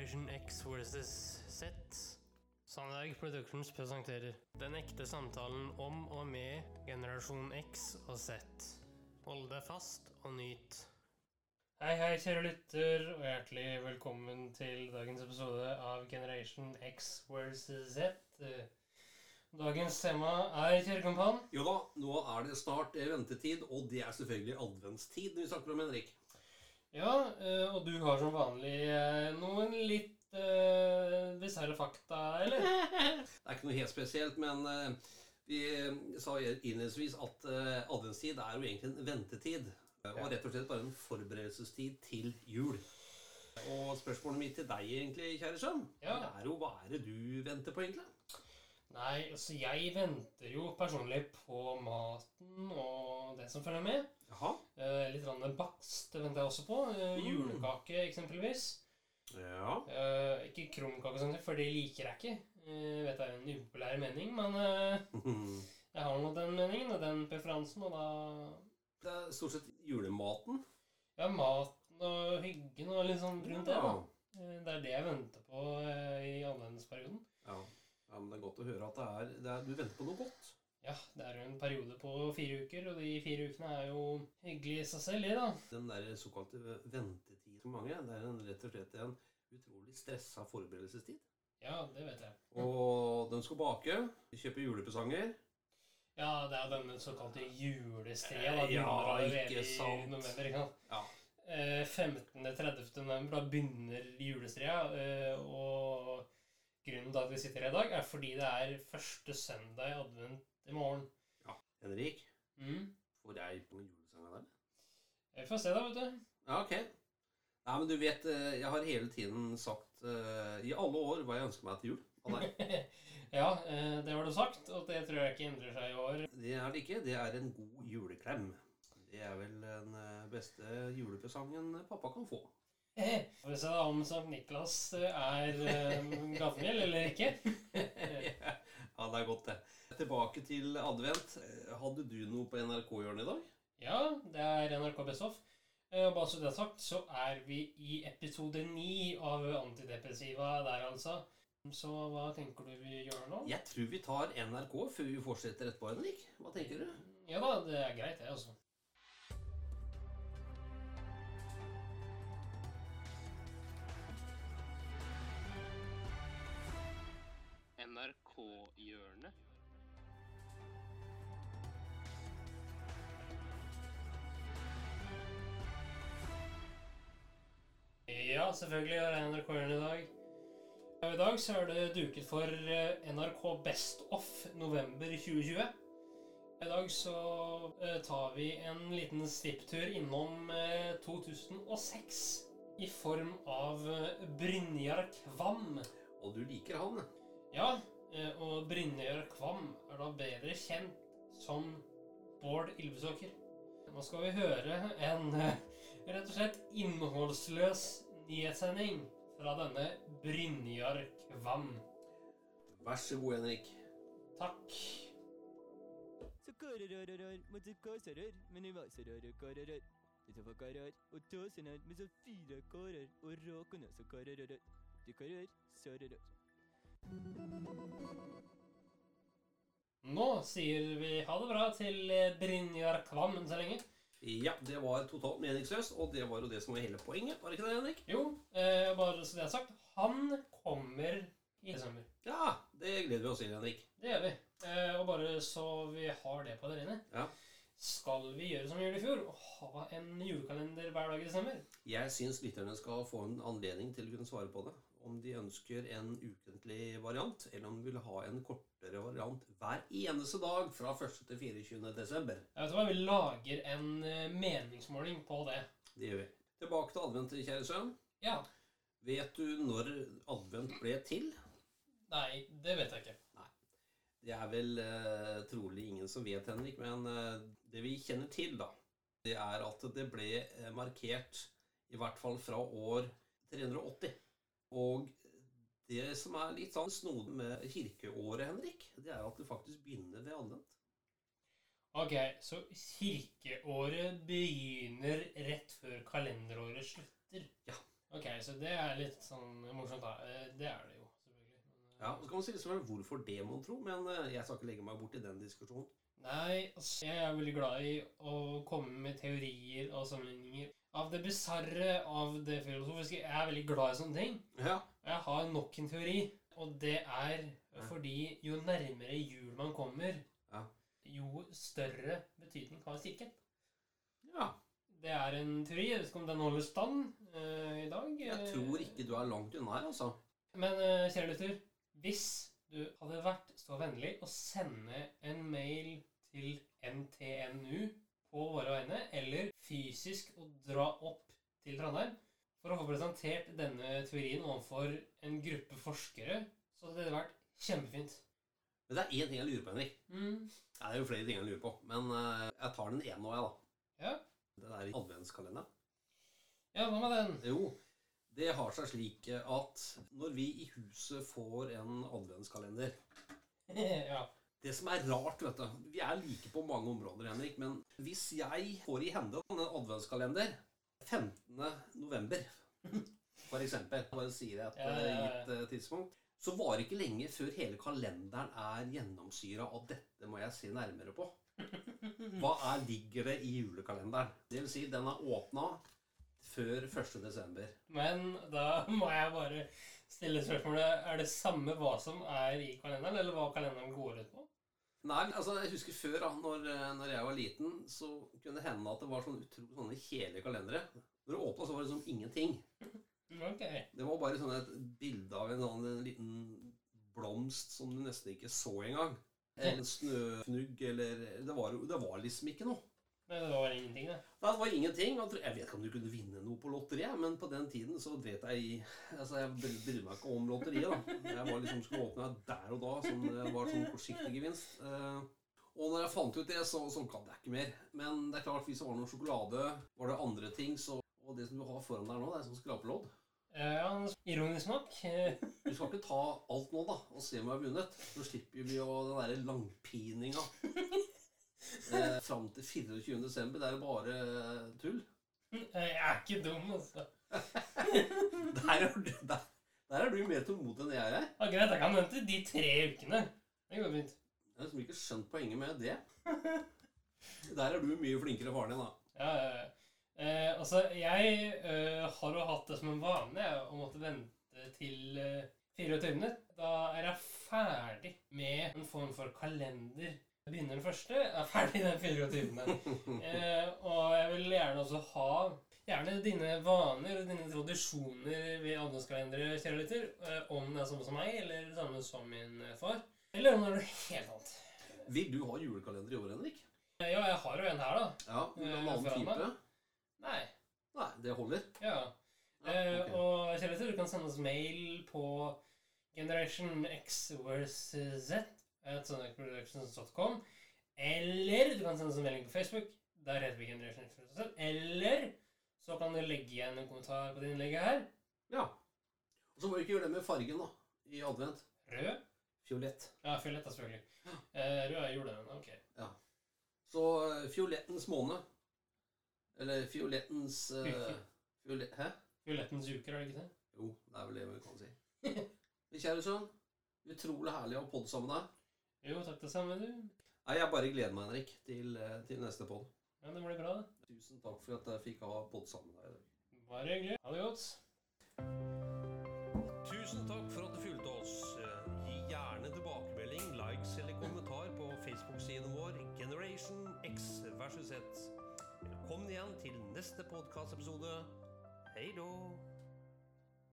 Generation X versus Z. Sandberg Productions presenterer Den ekte samtalen om og med generasjon X og Z. Hold deg fast og nyt. Hei, hei, kjære lytter, og hjertelig velkommen til dagens episode av Generation X versus Z. Dagens tema er Kjærekompan. Jo da, nå er det snart ventetid, og det er selvfølgelig adventstid vi snakker om, Henrik. Ja, eh, og du har som vanlig eh, noen litt uh, bisarre fakta, eller? Det er ikke noe helt spesielt, men eh, vi eh, sa innledningsvis at eh, adventstid er jo egentlig en ventetid. eh, Og rett og slett bare en forberedelsestid til jul. Og spørsmålet mitt til deg, egentlig, kjære sønn, Ja. det er jo hva er det du venter på, egentlig? Nei, altså jeg venter jo personlig på maten og det som følger med. Jaha. Eh, litt rann bakst det venter jeg også på. Eh, julekake eksempelvis. Ja. Eh, ikke krumkake, sånn, for det liker jeg ikke. Eh, vet det er en upopulær mening, men eh, jeg har nå den meningen og den preferansen, og da Det er stort sett julematen. Ja, maten og hyggen og litt sånn rundt det. Da. Eh, Det er det jeg venter på i annerledesperioden. Ja. ja, men det er godt å høre at det er, det er, du venter på noe godt. Ja, det er jo en periode på fire uker, og de fire ukene er jo hyggelig i seg selv, det, da. Den der såkalte ventetid for mange, det er en, rett og slett en utrolig stressa forberedelsestid. Ja, det vet jeg. Og de skal bake, kjøpe julepresanger. Ja, det er denne såkalte julestria. Da Ja, ikke sant. november. ikke sant? Ja. Eh, 15.-30. november, da begynner julestria. Eh, og grunnen til at vi sitter her i dag, er fordi det er første søndag i advent i morgen. ja. Henrik, Mm. får jeg på julesanger der? Vi får se, da, vet du. Ja, ok. Nei, men du vet, eh, jeg har hele tiden sagt uh, i alle år hva jeg ønsker meg til jul. av deg. Ja, eh, det har du sagt, og det tror jeg ikke endrer seg i år. Det er det ikke. Det er en god juleklem. Det er vel den beste julepresangen pappa kan få. Får vi se da om Sankt Niklas er um, gavmild eller ikke. Ja, det er godt, det. Tilbake til advent. Eh, Hadde du noe på NRK-hjørnet i dag? Ja, det er NRK Best Of. Eh, Og bare så det er sagt, så er vi i episode ni av Antidepressiva der, altså. Så hva tenker du vi gjør nå? Jeg tror vi tar NRK før vi fortsetter etterpå, Henrik. Hva tenker du? Ja da, det er greit, det, altså. NRK-hjørnet. Selvfølgelig har jeg NRK-hjørnet i dag. I dag så er det duket for eh, NRK Best Off november 2020. I dag så eh, tar vi en liten svipptur innom eh, 2006 i form av eh, Brynjar Kvam. Og du liker han. Ja, eh, og Brynjar Kvam er da bedre kjent som Bård Ylvesåker. Nå skal vi høre en eh, rett og slett innholdsløs nyhetssending fra denne Brynjar Kvam. Vær så god, Henrik. Takk. Nå sier vi ha det bra til Brynjar Kvam enn så lenge. Ja, det var totalt meningsløst, og det var jo det som var hele poenget. Var det ikke det, Henrik? Jo, eh, bare så det er sagt, han kommer i desember. Ja, det gleder vi oss til, Henrik. Det gjør vi. Eh, og bare så vi har det på det rene, Ja. skal vi gjøre som vi gjorde i fjor, og ha en julekalender hver dag i desember? Jeg syns lytterne skal få en anledning til å kunne svare på det. Om de ønsker en ukentlig variant, eller om de vil ha en kortere variant hver eneste dag fra 1. til 24. desember. Jeg vet hva, Vi lager en eh, meningsmåling på det. Det gjør vi. Tilbake til advent, kjære sønn. Ja. Vet du når advent ble til? Nei, det vet jeg ikke. Nei. Det er vel eh, trolig ingen som vet, Henrik, men eh, det vi kjenner til, da, det er at det ble eh, markert i hvert fall fra år 380. Og det som er litt sånn snodig med kirkeåret, Henrik, det er at det faktisk begynner ved advent. Ok, så kirkeåret begynner rett før kalenderåret slutter. Ja. Ok, så det er litt sånn morsomt, da. Eh, Det er det jo, selvfølgelig. Men, eh, Ja, og så kan man si liksom hvorfor det, mon tro, men eh, jeg skal ikke legge meg bort i den diskusjonen. Nei, altså, jeg er veldig glad i å komme med teorier og sammenligninger. Av det bisarre, av det filosofiske. Jeg er veldig glad i sånne ting. Ja. Jeg har nok en teori, og det er fordi jo nærmere jul man kommer, Ja. jo større betydning har kirken. ja. Det er en teori. Jeg vet ikke om den holder stand uh, i dag. Jeg tror ikke du er langt unna her, altså. Men uh, kjære lytter, hvis du hadde vært så vennlig å sende en mail til NTNU på våre vegne, eller fysisk å dra opp til Trondheim for å få presentert denne teorien overfor en gruppe forskere, så hadde det vært kjempefint. Men det er én ting jeg lurer på, Henrik. Mm. Det er jo flere ting jeg lurer på, men eh, jeg tar den ene nå, jeg, da. Ja. Det er adventskalenderen. ja, hva med den? Jo, det har seg slik at når vi i huset får en adventskalender ja. Det som er rart, vet du Vi er like på mange områder, Henrik, men hvis jeg får i hende en adventskalender 15. november, for eksempel, bare sier jeg et Ja, ja, ja. gitt eh, tidspunkt, så varer ikke lenge før hele kalenderen er gjennomsyra av dette må jeg se nærmere på. Hva er, ligger det i julekalenderen? Det vil si, den er åpna før 1. desember. Men da må jeg bare stille spørsmålet Er det samme hva som er i kalenderen, eller hva kalenderen går ut på? Nei, altså jeg husker før, da når, eh, når jeg var liten, så kunne det hende at det var sånn utrolig sånne kjedelige kalendere. Når det åpna, så var det liksom ingenting. Okay. Det var bare sånn et bilde av en, sånn, en liten blomst som du nesten ikke så engang. En snøfnugg eller det var, det var liksom ikke noe. Men det var ingenting, det. Det var ingenting. Jeg vet ikke om du kunne vinne noe på lotteriet, men på den tiden så vet jeg Altså, jeg bry- brydde meg ikke om lotteriet, da. Jeg var liksom skulle åpne der og da, som det var sånn kortsiktig gevinst. Eh, Og når jeg fant ut det, så, så kan jeg ikke mer. Men det er klart, hvis det var noe sjokolade, var det andre ting, så Og det som du har foran deg nå, det er sånn skraplodd. Eh, Ja, ironisk nok. eh, Du skal ikke ta alt nå, da, og se om jeg har vunnet. Så slipper vi jo den derre langpininga. Eh, Fram til 24. desember. Det er bare tull. Jeg er ikke dum, altså. Der er du, der, der er du mer tålmodig enn jeg er. Ja, greit, jeg kan vente de tre ukene. Det går fint. Jeg har liksom ikke skjønt poenget med det. Der er du mye flinkere faren din, da. Ja, ja, ja. Eh, altså, jeg eh, har jo hatt det som en vane jeg, å måtte vente til eh, 24. Da er jeg ferdig med en form for kalender. Begynner den første, er ferdig den 24. Eh, og jeg vil gjerne også ha Gjerne dine vaner og dine tradisjoner ved adventskalendere, kjære lytter. Eh, om det er samme som meg, eller det samme som min eh, far. Eller om det er noe helt annet. Vil du ha julekalender i år, Henrik? Eh, ja, jeg har jo en her, da. Ja, en Eh, annen type? Nei. Nei, det holder. Ja. Ja, okay. Og kjære lytter, du kan sende oss mail på Generation X versus Z sonicproductions.com. Eller du kan sende oss en melding på Facebook. Der heter vi Generation X. Eller så kan du legge igjen en kommentar på det innlegget her. Ja. Og så må vi ikke gjøre det med fargen, da. I advent. Rød. Fiolett. Ja, fiolett, da, selvfølgelig. Eh, rød er julen. Ok. Ja. Så uh, fiolettens måne. Eller fiolettens uh, fiolett, Hæ? Fiolettens uker, er det ikke det? Jo, det er vel det vi kan si. Men kjære sønn, utrolig herlig å podde sammen med deg. Jo, takk det samme, du. Nei, Jeg bare gleder meg, Henrik, til, eh, til neste podd. Ja, det blir bra, det. Tusen takk for at jeg fikk ha podd sammen med deg i dag. Bare hyggelig. Ha det godt. Tusen takk for at du fulgte oss. Eh, Gi gjerne tilbakemelding, likes eller kommentar på Facebook-siden vår Generation X versus Z. Velkommen igjen til neste podkastepisode. Hei då!